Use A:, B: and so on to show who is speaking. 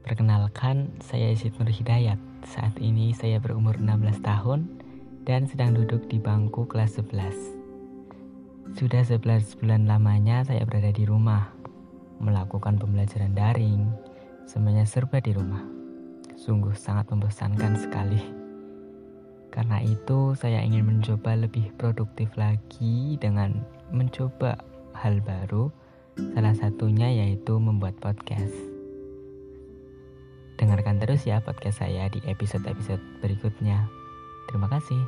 A: Perkenalkan, saya Isid Nur Hidayat. Saat ini saya berumur 16 tahun dan sedang duduk di bangku kelas 11. Sudah 11 bulan lamanya saya berada di rumah, melakukan pembelajaran daring, semuanya serba di rumah. Sungguh sangat membosankan sekali. Karena itu, saya ingin mencoba lebih produktif lagi dengan mencoba hal baru. Salah satunya yaitu membuat podcast. Dengarkan terus ya podcast saya di episode-episode berikutnya. Terima kasih.